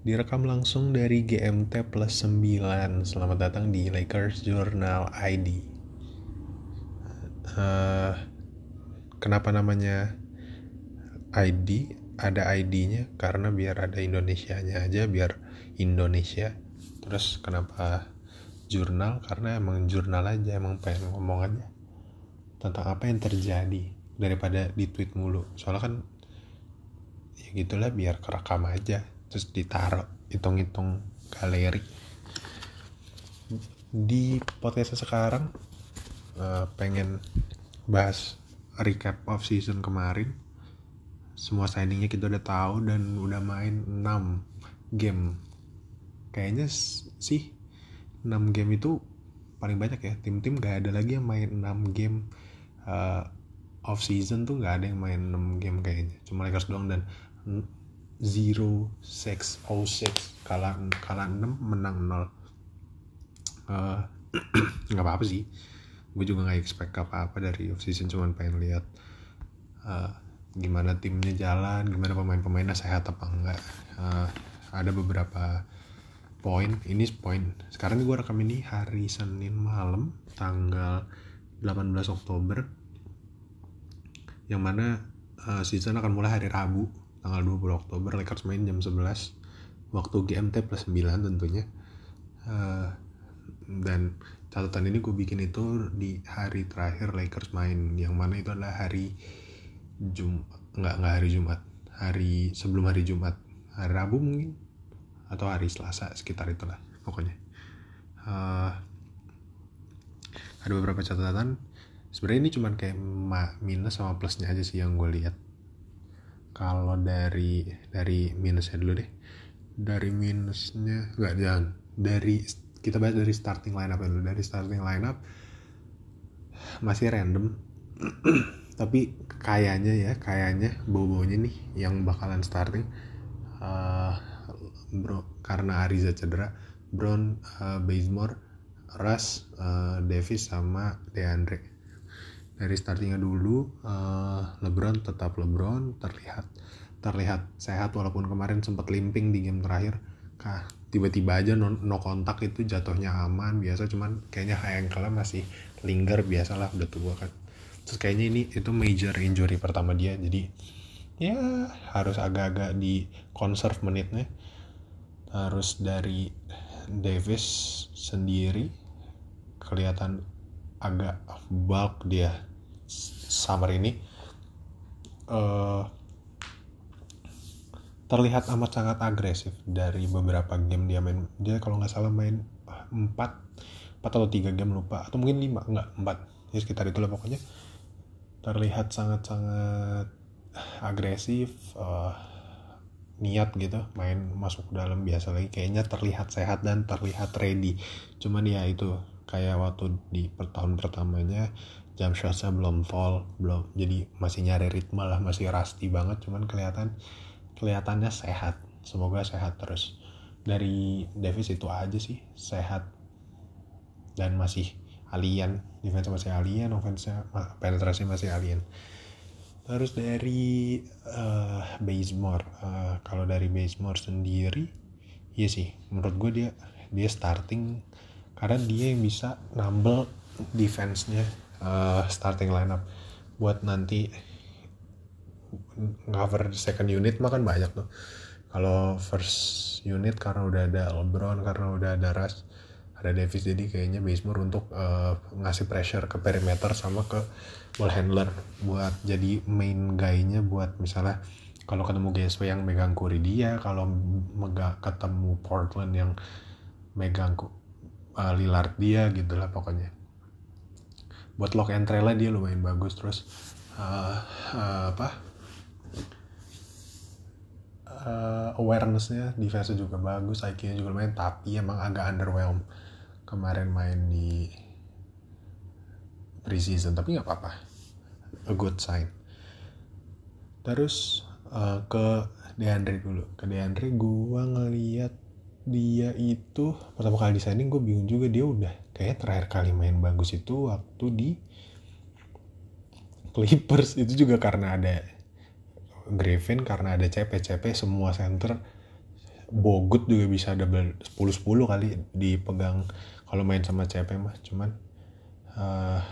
Direkam langsung dari GMT plus 9 Selamat datang di Lakers Journal ID uh, Kenapa namanya ID? Ada ID-nya karena biar ada Indonesia-nya aja Biar Indonesia. Terus kenapa jurnal? Karena emang jurnal aja Emang pengen ngomong aja Tentang apa yang terjadi Daripada di tweet mulu. Soalnya kan Ya gitulah biar kerekam aja terus ditaruh hitung-hitung galeri. Di podcast sekarang uh, pengen bahas recap of season kemarin. Semua signingnya kita udah tahu dan udah main 6 game. Kayaknya sih 6 game itu paling banyak ya. Tim-tim gak ada lagi yang main 6 game uh, off season tuh gak ada yang main 6 game kayaknya. Cuma Lakers doang dan zero six oh six kalah kalah enam menang nol. Uh, nggak apa apa sih. Gue juga nggak expect apa apa dari off season cuman pengen lihat uh, gimana timnya jalan gimana pemain-pemainnya sehat apa enggak. Uh, ada beberapa poin. Ini poin. Sekarang gue rekam ini hari Senin malam tanggal 18 Oktober yang mana uh, season akan mulai hari Rabu tanggal 20 Oktober Lakers main jam 11 waktu GMT plus 9 tentunya. Uh, dan catatan ini gue bikin itu di hari terakhir Lakers main. Yang mana itu adalah hari Jum nggak nggak hari Jumat. Hari sebelum hari Jumat. Hari Rabu mungkin. Atau hari Selasa sekitar itulah pokoknya. Uh, ada beberapa catatan. Sebenarnya ini cuman kayak minus sama plusnya aja sih yang gue lihat kalau dari dari minusnya dulu deh. Dari minusnya nggak jangan. Dari kita bahas dari starting lineup dulu. Dari starting lineup masih random. Tapi kayaknya ya kayaknya bobonya nih yang bakalan starting. Uh, bro karena Ariza cedera Brown uh, Bazemore Russ uh, Davis sama DeAndre dari startingnya dulu uh, LeBron tetap LeBron terlihat terlihat sehat walaupun kemarin sempat limping di game terakhir. Kah tiba-tiba aja no, no kontak itu jatuhnya aman biasa cuman kayaknya ankle masih linger biasalah udah tua kan. Terus kayaknya ini itu major injury pertama dia jadi ya harus agak-agak di conserve menitnya. Terus dari Davis sendiri kelihatan agak bulk dia summer ini uh, terlihat amat sangat agresif dari beberapa game dia main. Dia kalau nggak salah main 4 4 atau 3 game lupa atau mungkin 5 enggak 4 ya sekitar itulah pokoknya. Terlihat sangat-sangat agresif uh, niat gitu main masuk dalam biasa lagi. Kayaknya terlihat sehat dan terlihat ready. Cuman ya itu kayak waktu di tahun pertamanya jam shotnya belum fall belum jadi masih nyari ritme lah masih rusty banget cuman kelihatan kelihatannya sehat. Semoga sehat terus. Dari Davis itu aja sih sehat. Dan masih alien defense masih alien offense penetrasi masih alien. Terus dari uh, Bazemore uh, kalau dari Bazemore sendiri iya sih menurut gue dia dia starting karena dia yang bisa nambel defense-nya uh, starting lineup. Buat nanti cover second unit mah kan banyak tuh. Kalau first unit karena udah ada LeBron karena udah ada Russ ada Davis jadi kayaknya Bazemore untuk uh, ngasih pressure ke perimeter sama ke ball handler buat jadi main guy-nya buat misalnya kalau ketemu GSW yang megang Curry dia kalau mega ketemu Portland yang megang uh, Lillard dia gitu lah pokoknya buat lock and trail dia lumayan bagus terus uh, uh, apa uh, awarenessnya defense juga bagus IQ-nya juga lumayan tapi emang agak underwhelm. Kemarin main di preseason tapi nggak apa-apa. A good sign. Terus uh, ke Deandre dulu. Ke Deandre gua ngeliat dia itu pertama kali di signing gue bingung juga dia udah kayak terakhir kali main bagus itu waktu di Clippers. Itu juga karena ada Griffin karena ada CP-CP semua center Bogut juga bisa double 10-10 kali dipegang kalau main sama CP mah. Cuman uh,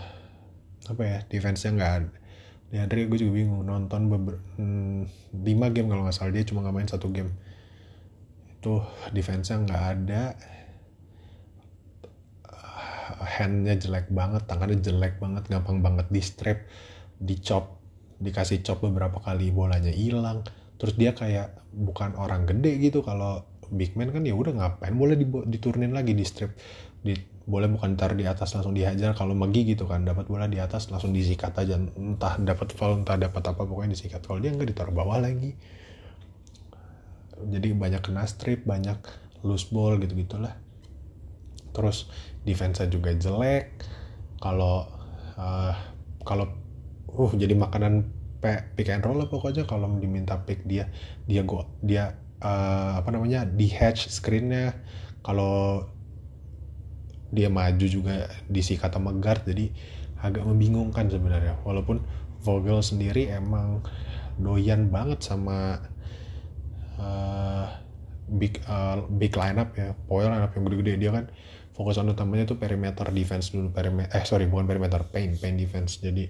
apa ya defense-nya nggak ada Andre gue juga bingung nonton beber hmm, 5 game kalau nggak salah dia cuma nggak main satu game itu defense-nya nggak ada. Handnya jelek banget tangannya jelek banget gampang banget di strap dicop dikasih chop beberapa kali bolanya hilang. Terus dia kayak bukan orang gede gitu kalau big man kan ya udah ngapain boleh diturunin lagi di strip di boleh bukan ntar di atas langsung dihajar kalau Megi gitu kan dapat bola di atas langsung disikat aja entah dapat foul entah dapat apa pokoknya disikat. Kalau dia nggak ditaruh bawah lagi jadi banyak kena strip banyak loose ball gitu gitulah terus defense juga jelek. Kalau uh, kalau uh jadi makanan pick and roll lah pokoknya. Kalau diminta pick dia dia gua dia uh, apa namanya di hatch screennya. Kalau dia maju juga disikat sama guard jadi agak membingungkan sebenarnya. Walaupun Vogel sendiri emang doyan banget sama uh, big uh, big lineup ya power lineup yang gede-gede dia kan fokusan utamanya tuh perimeter defense dulu perimeter eh sorry bukan perimeter paint paint defense. Jadi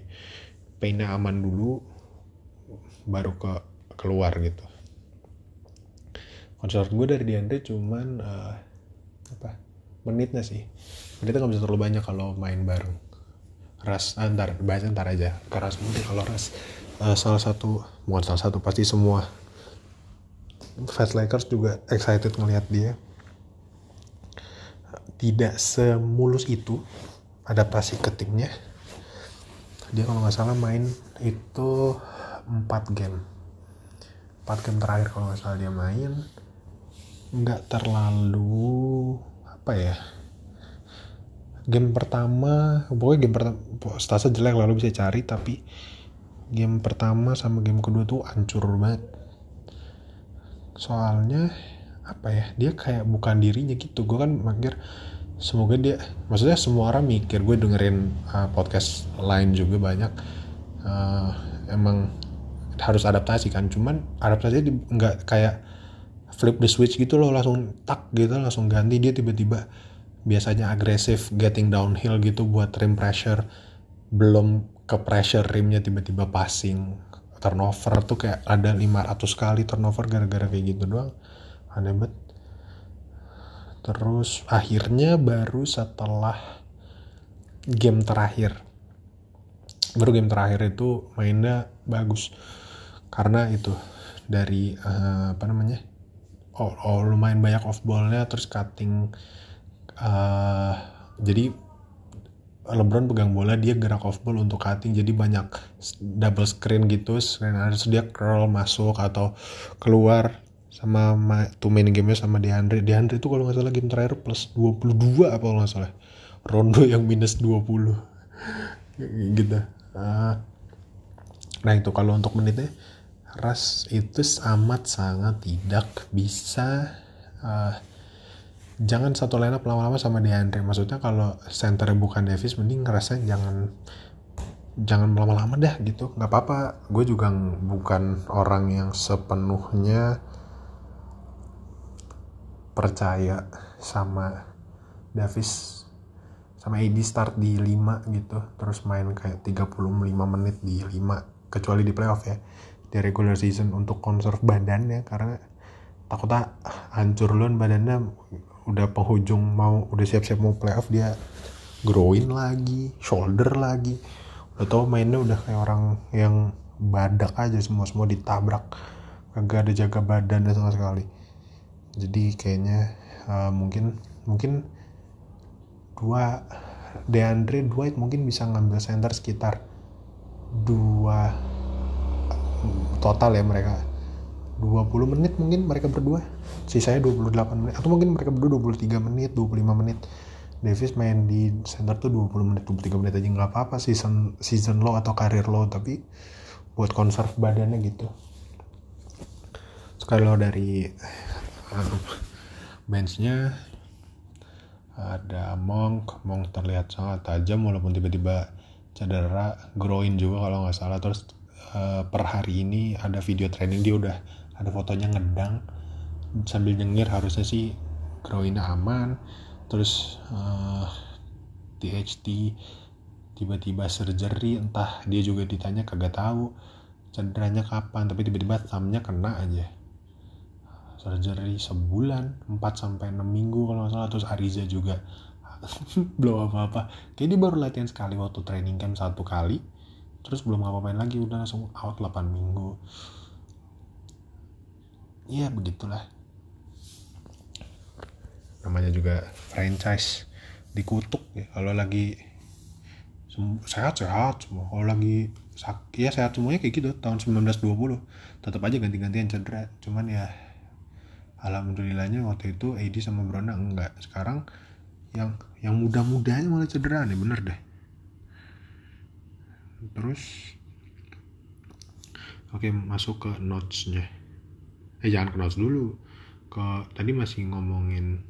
paintnya aman dulu baru ke keluar gitu. Konsert gue dari Diandre cuman uh, apa menitnya sih. Menitnya nggak bisa terlalu banyak kalau main bareng. Ras antar ah, bahasa ntar aja. Keras mungkin kalau ras uh, salah satu bukan salah satu pasti semua fast Lakers juga excited ngelihat dia. Tidak semulus itu adaptasi ke timnya. Dia kalau nggak salah main itu 4 game. 4 game terakhir kalau nggak salah dia main. Nggak terlalu apa ya game pertama pokoknya game pertama stasa jelek lalu bisa cari tapi game pertama sama game kedua tuh hancur banget soalnya apa ya dia kayak bukan dirinya gitu. Gue kan mikir semoga dia maksudnya semua orang mikir gue dengerin uh, podcast lain juga banyak. Uh, emang harus adaptasi kan. Cuman adaptasi nggak kayak flip the switch gitu loh langsung tak gitu langsung ganti. Dia tiba-tiba biasanya agresif getting downhill gitu buat rim pressure. Belum ke pressure rimnya tiba-tiba passing turnover tuh kayak ada 500 kali turnover gara-gara kayak gitu doang. Aneh banget. Terus akhirnya baru setelah game terakhir. Baru game terakhir itu mainnya bagus. Karena itu dari uh, apa namanya? Oh, oh lumayan banyak off ballnya terus cutting uh, jadi LeBron pegang bola dia gerak off ball untuk cutting. Jadi banyak double screen gitu screen. Harus dia curl masuk atau keluar sama tuh main gamenya sama DeAndre. DeAndre itu kalau nggak salah game terakhir plus 22 apa kalau nggak salah. Rondo yang minus 20 gitu. Uh, nah itu kalau untuk menitnya ras itu amat sangat tidak bisa uh, jangan satu line up lama-lama sama DeAndre. Maksudnya kalau centernya bukan Davis mending ngerasa jangan jangan lama-lama dah gitu. Nggak apa-apa. Gue juga bukan orang yang sepenuhnya percaya sama Davis sama AD start di 5 gitu. Terus main kayak 35 menit di 5 kecuali di playoff ya di regular season untuk konserv badannya. Karena takutnya hancur loh badannya udah penghujung mau udah siap-siap mau playoff dia growing lagi shoulder lagi. Udah tau mainnya udah kayak orang yang badak aja semua semua ditabrak. Kagak ada jaga badan dan sama sekali. Jadi kayaknya uh, mungkin mungkin dua DeAndre Dwight mungkin bisa ngambil center sekitar dua total ya mereka. 20 menit mungkin mereka berdua sisanya 28 menit atau mungkin mereka berdua 23 menit 25 menit. Davis main di center tuh 20 menit 23 menit aja nggak apa-apa season season low atau karir low tapi buat konserv badannya gitu. Sekali lo dari um, benchnya ada Monk Monk terlihat sangat tajam walaupun tiba-tiba cedera groin juga kalau nggak salah. Terus uh, per hari ini ada video training dia udah ada fotonya ngedang sambil nyengir harusnya sih groinnya aman. Terus uh, eh, THT tiba-tiba surgery entah dia juga ditanya kagak tahu cederanya kapan tapi tiba-tiba thumbnya kena aja. Surgery sebulan 4 sampai 6 minggu kalau nggak salah terus Ariza juga belum apa-apa. Kayak dia baru latihan sekali waktu training camp satu kali terus belum ngapa-ngapain lagi udah langsung out 8 minggu. Iya begitulah namanya juga franchise dikutuk ya. Kalau lagi sehat-sehat semua. Kalau lagi sakit ya sehat semuanya kayak gitu tahun 1920 tetap aja ganti-gantian cedera. Cuman ya alhamdulillahnya waktu itu AD sama Brona enggak. Sekarang yang yang muda-mudanya malah cedera nih bener deh. Terus oke masuk ke notesnya. Eh jangan ke notes dulu. Ke tadi masih ngomongin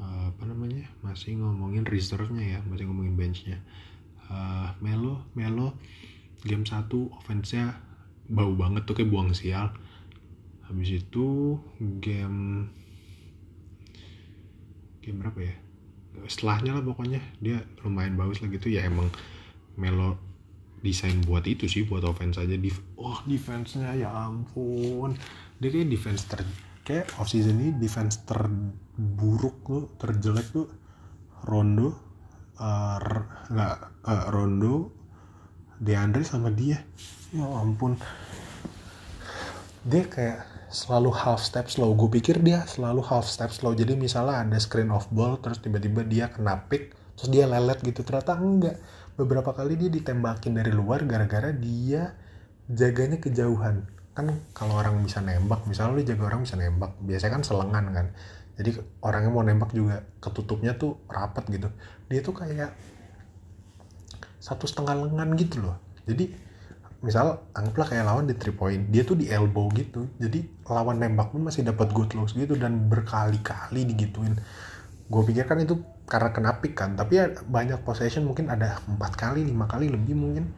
uh, apa namanya? Masih ngomongin reserve-nya ya masih ngomongin bench-nya. Uh, Melo Melo game 1 offense-nya bau banget tuh kayak buang sial. Habis itu game game berapa ya? Setelahnya lah pokoknya. Dia lumayan bagus lah gitu. Ya emang Melo desain buat itu sih buat offense aja. Di oh defense-nya ya ampun. Dia kayak defense ter kayak off season ini defense terburuk tuh terjelek tuh. Rondo uh, nggak uh, Rondo DeAndre sama dia. Ya ampun. Dia kayak selalu half step slow gue pikir dia selalu half step slow jadi misalnya ada screen off ball terus tiba-tiba dia kena pick terus dia lelet gitu. Ternyata enggak. Beberapa kali dia ditembakin dari luar gara-gara dia jaganya kejauhan kan kalau orang bisa nembak misalnya lu jaga orang bisa nembak biasanya kan selengan kan. Jadi orangnya mau nembak juga ketutupnya tuh rapat gitu. Dia tuh kayak satu setengah lengan gitu loh. Jadi misal anggaplah kayak lawan di three point dia tuh di elbow gitu. Jadi lawan nembak pun masih dapat good looks gitu dan berkali-kali digituin. Gue pikir kan itu karena kena kan tapi ya banyak possession mungkin ada empat kali lima kali lebih mungkin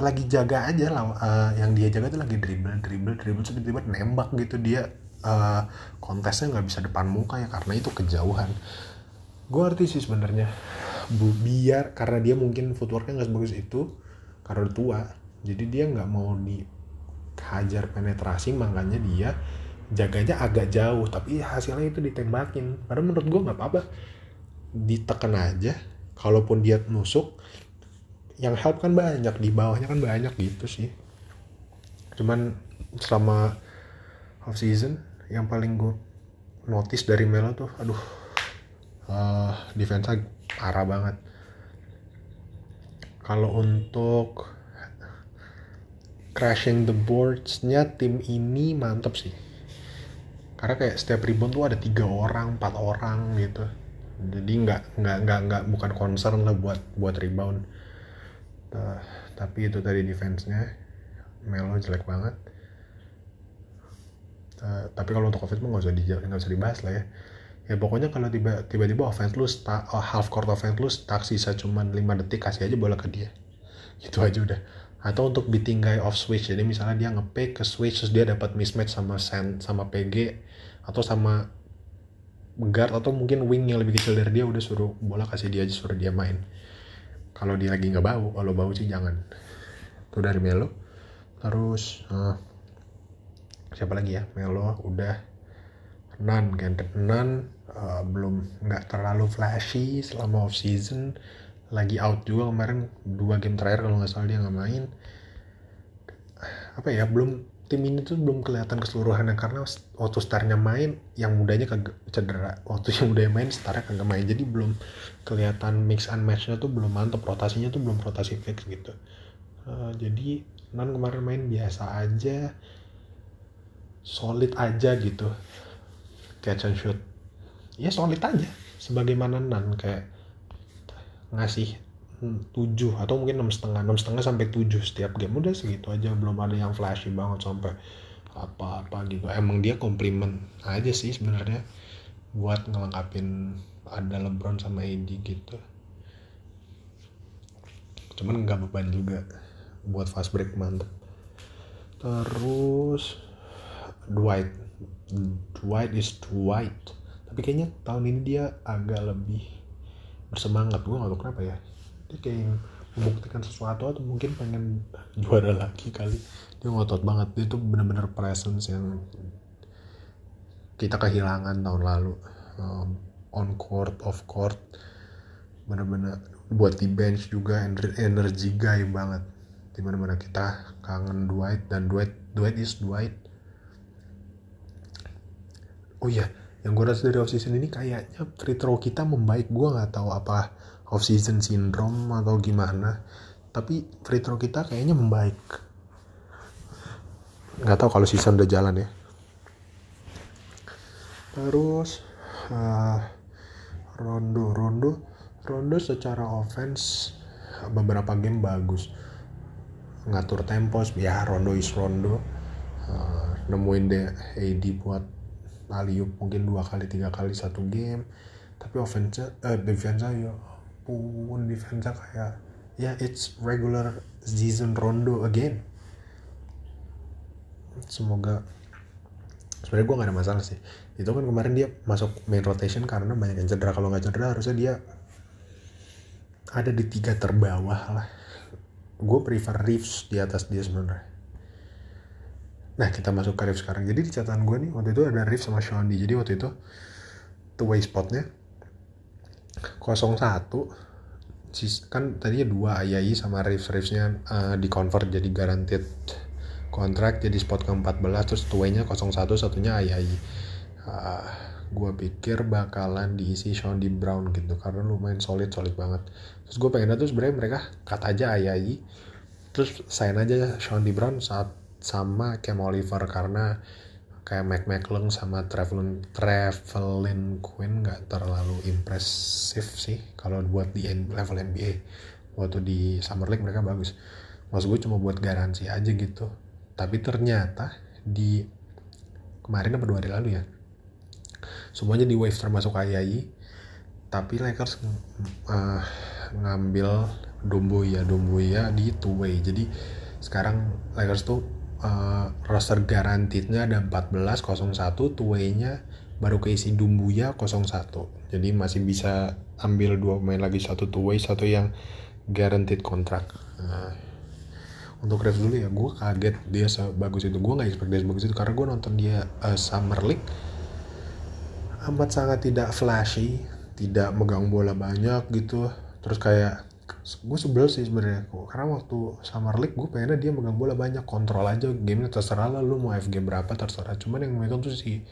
lagi jaga aja lah uh, yang dia jaga tuh lagi dribble dribble dribble tiba-tiba nembak gitu. Dia uh, kontesnya nggak bisa depan muka ya karena itu kejauhan. Gue arti sih sebenarnya. Biar karena dia mungkin footworknya nggak sebagus itu karena tua jadi dia nggak mau dihajar penetrasi makanya dia jaganya agak jauh tapi hasilnya itu ditembakin. Padahal menurut gue nggak apa-apa. Ditekan aja kalaupun dia nusuk yang help kan banyak di bawahnya kan banyak gitu sih. Cuman selama off season yang paling gue notice dari Melo tuh aduh uh, defense parah banget. Kalau untuk crashing the boards-nya tim ini mantep sih. Karena kayak setiap rebound tuh ada tiga orang empat orang gitu. Jadi nggak nggak nggak nggak bukan concern lah buat buat rebound uh, tapi itu tadi defense-nya Melo jelek banget. Uh, tapi kalau untuk offense mah nggak usah di nggak usah dibahas lah ya. Ya pokoknya kalau tiba tiba-tiba offense lu start, uh, half court offense lu stuck sisa cuman 5 detik kasih aja bola ke dia. Itu aja udah. Atau untuk beating guy off switch jadi misalnya dia ngepick ke switch terus dia dapat mismatch sama sen sama PG atau sama guard atau mungkin wing yang lebih kecil dari dia udah suruh bola kasih dia aja suruh dia main kalau dia lagi nggak bau kalau bau sih jangan. Itu dari Melo. Terus uh, siapa lagi ya? Melo udah. Nan kan Nan uh, belum nggak terlalu flashy selama off season. Lagi out juga kemarin dua game terakhir kalau nggak salah dia nggak main. Apa ya belum tim ini tuh belum kelihatan keseluruhannya karena waktu startnya main yang mudanya kagak cedera. Waktu yang mudanya main startnya kagak main. Jadi belum kelihatan mix and matchnya tuh belum mantap rotasinya tuh belum rotasi fix gitu. Uh, jadi Nan kemarin main biasa aja solid aja gitu. Catch and shoot. Ya solid aja sebagaimana Nan kayak ngasih tujuh atau mungkin enam setengah enam setengah sampai tujuh setiap game. Udah segitu aja belum ada yang flashy banget sampai apa-apa gitu. Emang dia komplimen aja sih sebenarnya buat ngelengkapin ada LeBron sama AD gitu. Cuman nggak beban juga buat fast break mantep. Terus Dwight. Dwight is Dwight. Tapi kayaknya tahun ini dia agak lebih bersemangat. Gue gak tau kenapa ya dia kayak membuktikan sesuatu atau mungkin pengen juara lagi kali. Dia ngotot banget. Dia tuh bener-bener presence yang kita kehilangan tahun lalu. Um, on court off court. Bener-bener buat di bench juga energi guy banget. Di mana mana kita kangen Dwight dan Dwight Dwight is Dwight. Oh iya yang gue rasa dari off season ini kayaknya free throw kita membaik. Gue nggak tahu apa off season syndrome atau gimana tapi free throw kita kayaknya membaik. Nggak tahu kalau season udah jalan ya. Terus uh, Rondo Rondo Rondo secara offense beberapa game bagus. Ngatur tempos ya Rondo is Rondo. Uh, nemuin deh AD buat aliup mungkin dua kali tiga kali satu game. Tapi offense uh, defense ya pun defense kayak ya yeah, it's regular season Rondo again. Semoga sebenarnya gue gak ada masalah sih. Itu kan kemarin dia masuk main rotation karena banyak yang cedera. Kalau nggak cedera harusnya dia ada di tiga terbawah lah. Gue prefer Reeves di atas dia sebenarnya. Nah kita masuk ke Reeves sekarang. Jadi di catatan gue nih waktu itu ada Reeves sama Shondi jadi waktu itu two way spotnya 01 kan tadinya dua Ayayi sama Reeves Reevesnya uh, di convert jadi guaranteed kontrak jadi spot ke-14 terus tuanya 01 satunya Ayayi uh, gue pikir bakalan diisi Shondi Brown gitu karena lumayan solid solid banget. Terus gue pengen tuh sebenarnya mereka cut aja Ayayi terus sign aja Shondi Brown saat sama Cam Oliver karena kayak Mac McClung sama Travelin Travelin Quinn nggak terlalu impresif sih. Kalau buat di level NBA waktu di Summer League mereka bagus. Maksud gue cuma buat garansi aja gitu. Tapi ternyata di kemarin apa dua hari lalu ya semuanya di wave termasuk Ayayi tapi Lakers uh, ngambil Domboya Domboya di two way. Jadi sekarang Lakers tuh uh, roster garantidnya ada 14 01 two way-nya baru keisi Dumbuya 01 jadi masih bisa ambil dua pemain lagi satu way satu yang guaranteed kontrak. Nah, untuk Rev dulu ya gue kaget dia sebagus itu. Gue nggak expect dia sebagus itu karena gue nonton dia uh, Summer League. Amat sangat tidak flashy tidak megang bola banyak gitu. Terus kayak gue sebel sih sebenarnya. Karena waktu Summer League gue pengennya dia megang bola banyak. Kontrol aja gamenya terserah lah. Lu mau FG berapa terserah. Cuman yang megang tuh si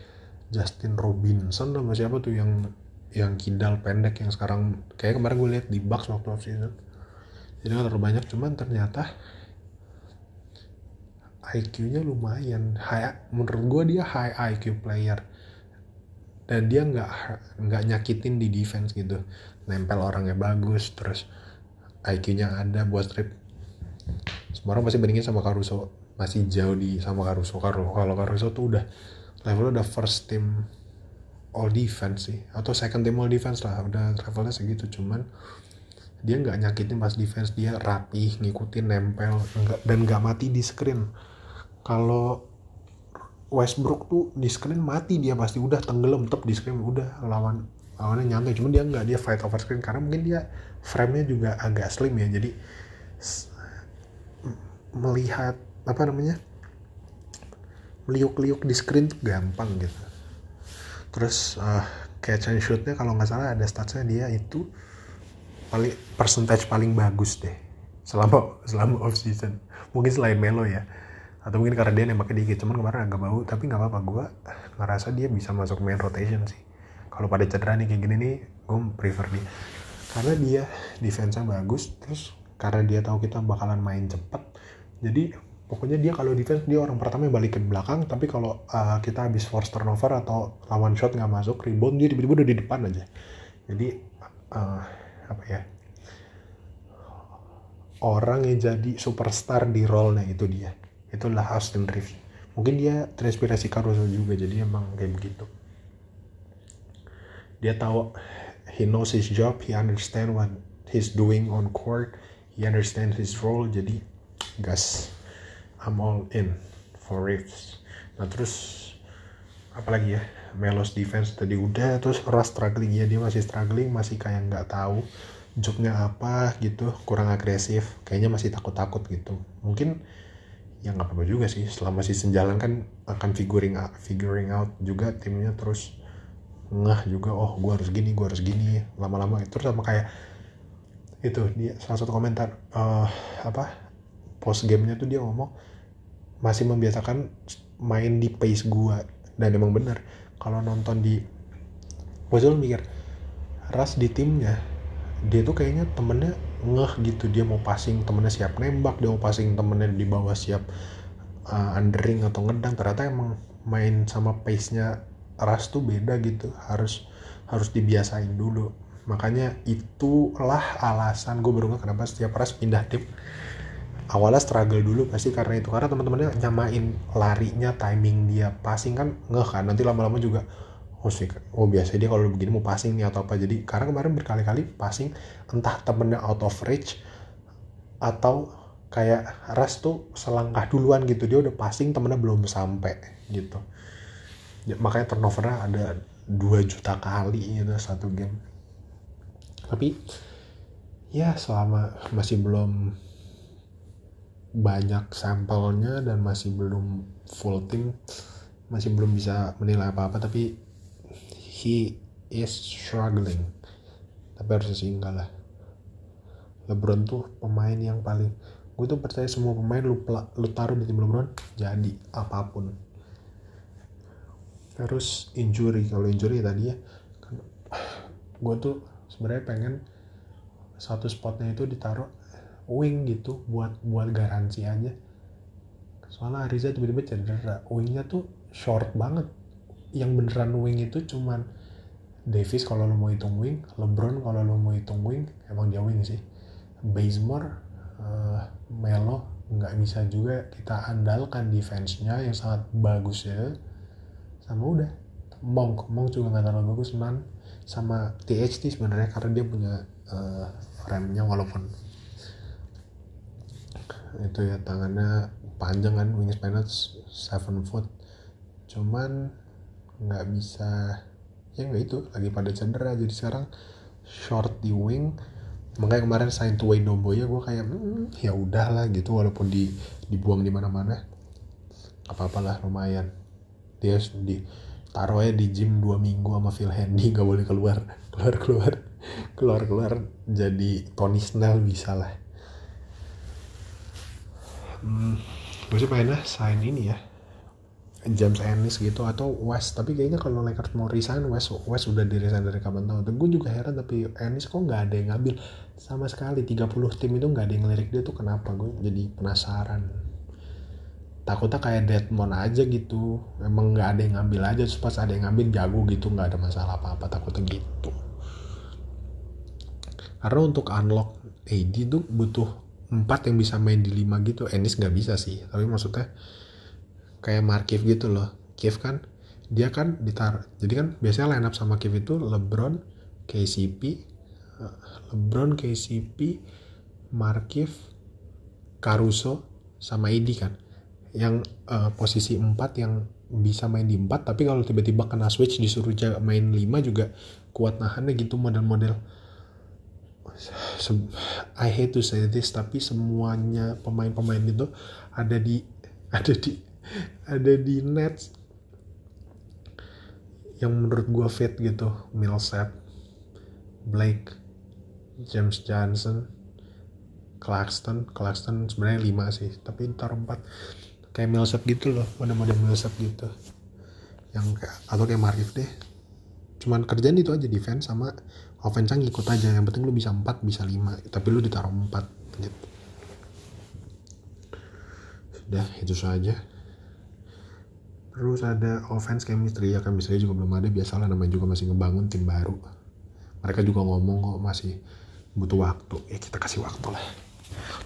Justin Robinson sama siapa tuh yang yang kidal pendek yang sekarang kayak kemarin gue lihat di Bucks waktu off season jadi gak terlalu banyak. Cuman ternyata IQ-nya lumayan. High menurut gue dia high IQ player. Dan dia nggak nggak nyakitin di defense gitu. Nempel orangnya bagus terus IQ-nya ada buat strip semua orang pasti bandingin sama Caruso. Masih jauh di sama Caruso. Kalau kalau Caruso tuh udah levelnya udah first team all defense sih. Atau second team all defense lah. Udah levelnya segitu. Cuman dia nggak nyakitin pas defense. Dia rapi ngikutin nempel enggak, dan nggak mati di screen. Kalau Westbrook tuh di screen mati dia pasti. Udah tenggelam tetap di screen. Udah lawan lawannya nyantai. Cuman dia nggak dia fight over screen. Karena mungkin dia frame-nya juga agak slim ya. Jadi melihat apa namanya liuk-liuk di screen tuh gampang gitu. Terus uh, catch and shootnya kalau nggak salah ada statsnya dia itu paling percentage paling bagus deh selama selama off season mungkin selain Melo ya atau mungkin karena dia nembaknya dikit cuman kemarin agak bau tapi nggak apa-apa. Gue ngerasa dia bisa masuk main rotation sih. Kalau pada cedera nih kayak gini nih gue prefer dia karena dia defense-nya bagus terus karena dia tahu kita bakalan main cepet jadi pokoknya dia kalau defense dia orang pertama yang balik ke belakang tapi kalau uh, kita habis force turnover atau lawan shot nggak masuk rebound dia tiba-tiba udah di depan aja. Jadi uh, apa ya orang yang jadi superstar di role-nya itu dia. Itulah Austin Reeves. Mungkin dia terinspirasi Caruso juga jadi emang kayak begitu. Dia tahu he knows his job he understand what he's doing on court he understand his role jadi gas I'm all in for Reeves nah terus apalagi ya? Melos defense tadi udah terus Ras struggling ya dia masih struggling masih kayak nggak tahu jobnya apa gitu kurang agresif kayaknya masih takut-takut gitu. Mungkin ya nggak apa-apa juga sih selama season jalan kan akan figuring out, figuring out juga timnya terus ngeh juga oh gue harus gini gue harus gini. Lama-lama terus sama kayak itu dia salah satu komentar uh, apa post gamenya tuh dia ngomong masih membiasakan main di pace gue dan emang bener kalau nonton di gue selalu mikir ras di timnya dia tuh kayaknya temennya ngeh gitu dia mau passing temennya siap nembak dia mau passing temennya di bawah siap uh, undering atau ngedang. Ternyata emang main sama pace nya ras tuh beda gitu harus harus dibiasain dulu. Makanya itulah alasan gue baru kenapa setiap ras pindah tim awalnya struggle dulu pasti karena itu karena teman-temannya nyamain larinya timing dia passing kan ngeh kan nanti lama-lama juga oh sih oh biasa dia kalau begini mau passing nih atau apa. Jadi karena kemarin berkali-kali passing entah temennya out of reach atau kayak Ras tuh selangkah duluan gitu dia udah passing temennya belum sampai gitu ya, makanya turnovernya ada 2 juta kali gitu satu game. Tapi ya selama masih belum banyak sampelnya dan masih belum full team masih belum bisa menilai apa-apa tapi he is struggling. Tapi harus singgah lah. LeBron tuh pemain yang paling gue tuh percaya semua pemain lu, lu taruh di tim LeBron jadi apa pun terus injury kalau injury tadi ya kan, gue tuh sebenarnya pengen satu spotnya itu ditaruh wing gitu buat buat garansi aja soalnya Ariza tiba-tiba cedera wingnya tuh short banget yang beneran wing itu cuman Davis kalau lo mau hitung wing, LeBron kalau lo mau hitung wing, emang dia wing sih. Bazemore, uh, Melo nggak bisa juga kita andalkan defense-nya yang sangat bagus ya. Sama udah, Monk, Monk juga nggak terlalu bagus, man. Sama THT sebenarnya karena dia punya uh, remnya walaupun itu ya tangannya panjang kan wingspan 7 foot. Cuman nggak bisa ya nggak itu lagi pada cedera. Jadi sekarang short di wing. Makanya kemarin sign to Wayne ya gue kayak hmm, ya udahlah gitu walaupun di dibuang di mana-mana. Apa apalah lumayan dia di taruh aja di gym dua minggu sama Phil Handy nggak boleh keluar keluar keluar keluar keluar. Jadi Tony Snell bisa lah. Hmm, gue sih pengennya sign ini ya. James Ennis gitu atau West tapi kayaknya kalau Lakers mau resign West West udah di resign dari kapan tahu gue juga heran tapi Ennis kok nggak ada yang ngambil? Sama sekali 30 tim itu nggak ada yang ngelirik dia tuh kenapa? Gue jadi penasaran takutnya kayak Deadmond aja gitu. Emang nggak ada yang ngambil aja. Terus pas ada yang ngambil jago gitu. Nggak ada masalah apa-apa. Takutnya gitu. Karena untuk unlock AD tuh butuh empat yang bisa main di lima gitu. Ennis nggak bisa sih. Tapi maksudnya kayak Markif gitu loh. Kiev kan dia kan ditar jadi kan biasanya line up sama Kiev itu LeBron KCP LeBron KCP Markif Caruso sama Edi kan yang uh, posisi 4 yang bisa main di 4 tapi kalau tiba-tiba kena switch disuruh main 5 juga kuat nahannya gitu model-model. I hate to say this tapi semuanya pemain-pemain itu ada di ada di ada di Nets yang menurut gue fit gitu. Millsap Blake James Johnson Claxton Claxton sebenarnya lima sih tapi ntar empat kayak Millsap gitu loh model-model Millsap gitu. Yang kayak atau kayak Marif deh. Cuman kerjaan itu aja defense sama offense ngikut aja. Yang penting lu bisa empat bisa lima. Tapi lu ditaruh empat gitu sudah itu saja. Terus ada offense chemistry. Ya chemistry juga belum ada. Biasalah namanya juga masih ngebangun tim baru. Mereka juga ngomong kok masih butuh waktu. Ya kita kasih waktu lah.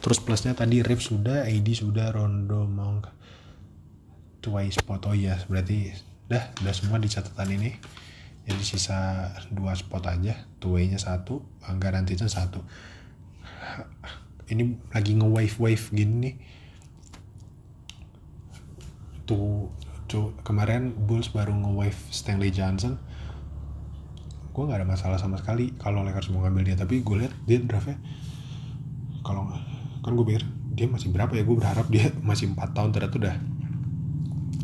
Terus plusnya tadi Rip sudah AD sudah Rondo Monk Twice spot. Oh iya berarti dah udah semua di catatan ini. Jadi sisa dua spot aja two nya satu anggaran itu satu. Ini lagi nge wave wave gini nih. Tuh cu kemarin Bulls baru nge-wave Stanley Johnson. Gue nggak ada masalah sama sekali kalau Lakers mau ngambil dia tapi gue lihat dia draftnya kalau kan gue pikir dia masih berapa ya? Gue berharap dia masih 4 tahun ternyata udah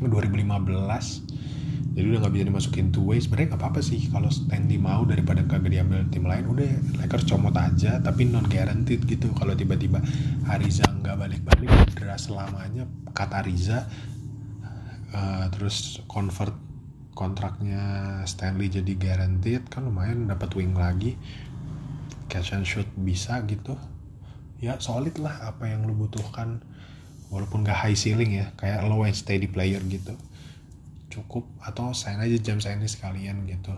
2015 jadi udah nggak bisa dimasukin two way. Sebenarnya nggak apa-apa sih kalau Stanley mau daripada kagak diambil tim lain. Udah Lakers comot aja tapi non guaranteed gitu. Kalau tiba-tiba Ariza nggak balik-balik cedera selamanya kata Ariza uh, terus convert kontraknya Stanley jadi guaranteed kan lumayan dapat wing lagi. Catch and shoot bisa gitu. Ya solid lah apa yang lu butuhkan walaupun gak high ceiling ya kayak low and steady player gitu. Cukup atau sign aja James Ennis sekalian gitu.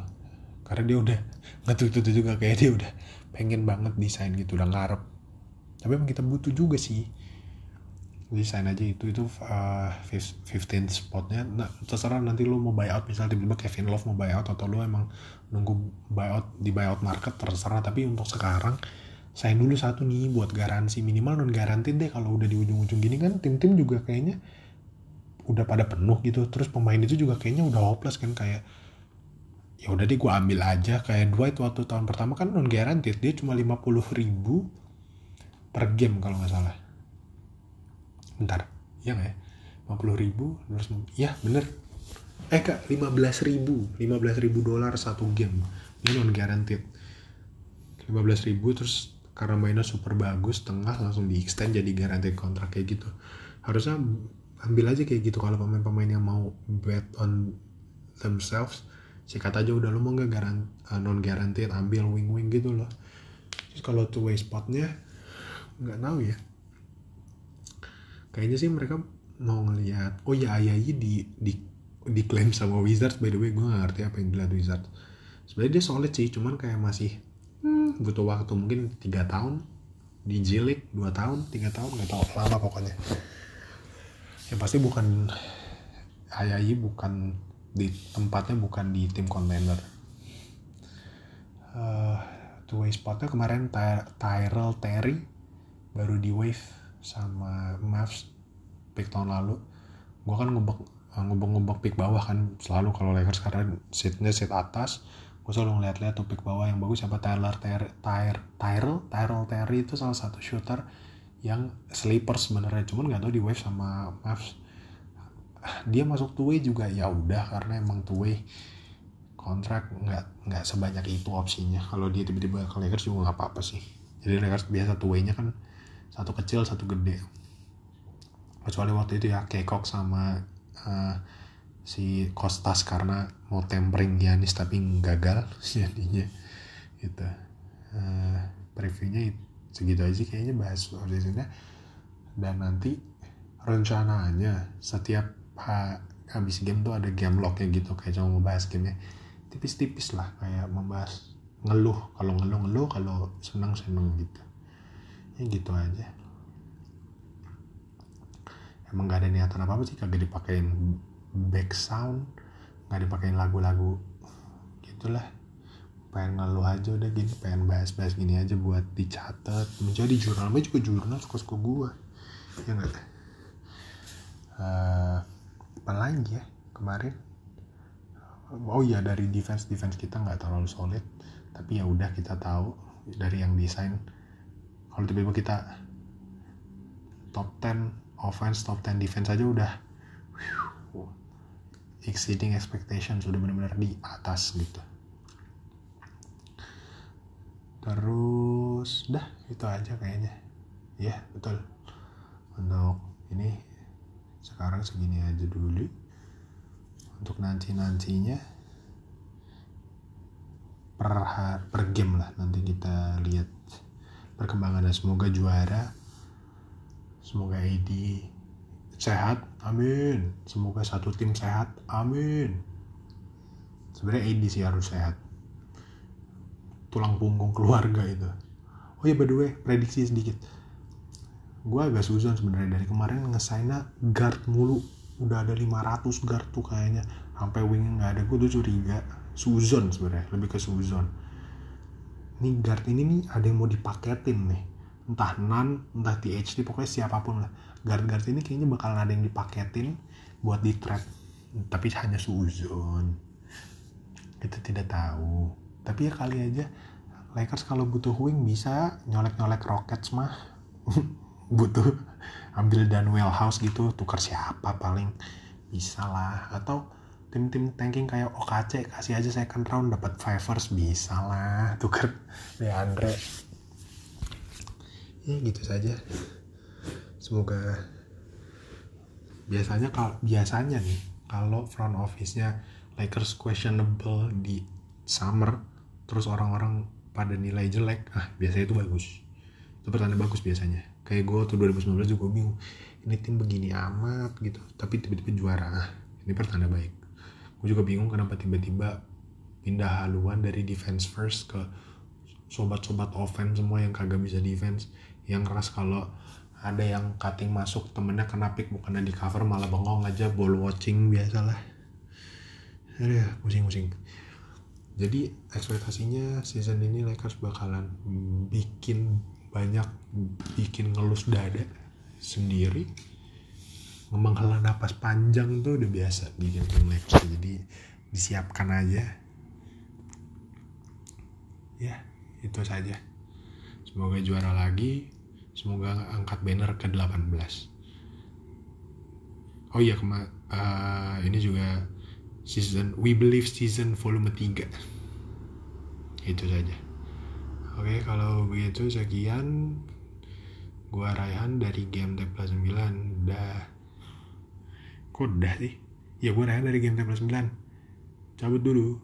Karena dia udah ngetutup juga kayak dia udah pengen banget desain gitu udah ngarep. Tapi emang kita butuh juga sih. Desain aja itu itu uh, 15 spotnya. Nah terserah nanti lu mau buyout misal tiba-tiba Kevin Love mau buyout atau lu emang nunggu buyout di buyout market terserah. Tapi untuk sekarang saya dulu satu nih buat garansi minimal non garanti deh kalau udah di ujung-ujung gini kan tim-tim juga kayaknya udah pada penuh gitu. Terus pemain itu juga kayaknya udah hopeless kan kayak ya udah deh gue ambil aja. Kayak Dwight waktu tahun pertama kan non garanti dia cuma 50 ribu per game kalau nggak salah. Bentar iya nggak ya? 50 ribu terus ya bener. Eh kak 15 ribu 15 ribu dolar satu game. Ini non guaranteed 15 ribu terus karena mainnya super bagus tengah langsung di extend jadi guaranteed kontrak kayak gitu. Harusnya ambil aja kayak gitu kalau pemain-pemain yang mau bet on themselves sikat aja udah lo mau nggak garant uh, non guaranteed ambil wing wing gitu loh. Terus kalau two way spotnya nggak tahu ya. Kayaknya sih mereka mau ngelihat oh ya Ayayi di di diklaim sama Wizards. By the way gue gak ngerti apa yang dilihat Wizards. Sebenarnya dia solid sih cuman kayak masih hmm, butuh waktu mungkin tiga tahun. Di J League dua tahun tiga tahun nggak tahu. Lama pokoknya. Yang pasti bukan Ayayi bukan di tempatnya bukan di tim contender. Uh, two way spotnya kemarin Ty Tyrell Terry baru di wave sama Mavs pick tahun lalu. Gue kan ngebek ngebek ngebek pick bawah kan selalu kalau Lakers karena seatnya seat atas gue selalu ngeliat-liat tuh pick bawah yang bagus siapa? Tyler Ter Tyr Tyrell? Tyrell Terry itu salah satu shooter yang sleeper sebenarnya. Cuman nggak tahu di wave sama Mavs. Dia masuk two juga ya udah karena emang two kontrak nggak nggak sebanyak itu opsinya. Kalau dia tiba-tiba ke Lakers juga nggak apa-apa sih. Jadi Lakers biasa two way-nya kan satu kecil satu gede. Kecuali waktu itu ya Kekok sama uh, si Kostas karena mau tempering Giannis tapi gagal jadinya gitu. Uh, previewnya segitu aja kayaknya bahas offseasonnya. Dan nanti rencananya setiap ha, habis game tuh ada game locknya gitu kayak cuma membahas gamenya. Tipis-tipis lah kayak membahas ngeluh kalau ngeluh ngeluh kalau senang senang gitu. Ya gitu aja. Emang gak ada niatan apa apa sih kagak dipakein back sound nggak dipakein lagu-lagu gitulah. Pengen ngeluh aja udah gini pengen bahas-bahas gini aja buat dicatat. Menjadi jurnal juga jurnal suka-suka gue ya nggak? Uh, apa lagi ya kemarin? Oh iya dari defense defense kita nggak terlalu solid. Tapi ya udah kita tahu dari yang desain. Kalau tiba-tiba kita top 10 offense top 10 defense aja udah exceeding expectation sudah benar-benar di atas gitu. Terus dah itu aja kayaknya. Ya yeah, betul. Untuk ini sekarang segini aja dulu. Untuk nanti nantinya per per game lah nanti kita lihat perkembangan dan semoga juara semoga AD sehat? Amin. Semoga satu tim sehat. Amin. Sebenarnya AD sih harus sehat. Tulang punggung keluarga itu. Oh ya by the way prediksi sedikit. Gue agak suzon sebenarnya. Dari kemarin ngesainnya guard mulu. Udah ada 500 guard tuh kayaknya. Sampai wing nggak ada. Gue tuh curiga. Suzon sebenarnya. Lebih ke suzon. Nih guard ini nih ada yang mau dipaketin nih entah Nan entah THT pokoknya siapa pun lah. Guard-guard ini kayaknya bakalan ada yang dipaketin buat di trade tapi hanya suzon kita tidak tahu. Tapi ya kali aja Lakers kalau butuh wing bisa nyolek-nyolek Rockets mah. Butuh ambil dan House gitu tukar siapa paling bisa lah. Atau tim-tim tanking kayak OKC kasih aja second round dapat Fivers bisa lah. Tukar Andre ya gitu saja. Semoga biasanya kalau biasanya nih kalau front office-nya Lakers questionable di summer terus orang-orang pada nilai jelek ah biasanya itu bagus. Itu pertanda bagus biasanya. Kayak gue tuh 2019 juga bingung ini tim begini amat gitu. Tapi tiba-tiba juara ah ini pertanda baik. Gue juga bingung kenapa tiba-tiba pindah haluan dari defense first ke sobat-sobat offense semua yang kagak bisa defense yang keras kalau ada yang cutting masuk temennya kena pick bukannya di cover malah bengong aja ball watching biasalah. Ya pusing-pusing. Jadi ekspektasinya season ini Lakers bakalan bikin banyak bikin ngelus dada sendiri. Menghela napas panjang tuh udah biasa bikin tim Lakers jadi disiapkan aja. Ya itu saja. Semoga juara lagi. Semoga angkat banner ke 18 oh iya kema uh, ini juga season We Believe season volume 3 itu saja. Oke kalau begitu sekian. Gua Raihan dari Game Tech Plus 9 dah. Kok dah sih? Ya gua Raihan dari Game Tech Plus 9 cabut dulu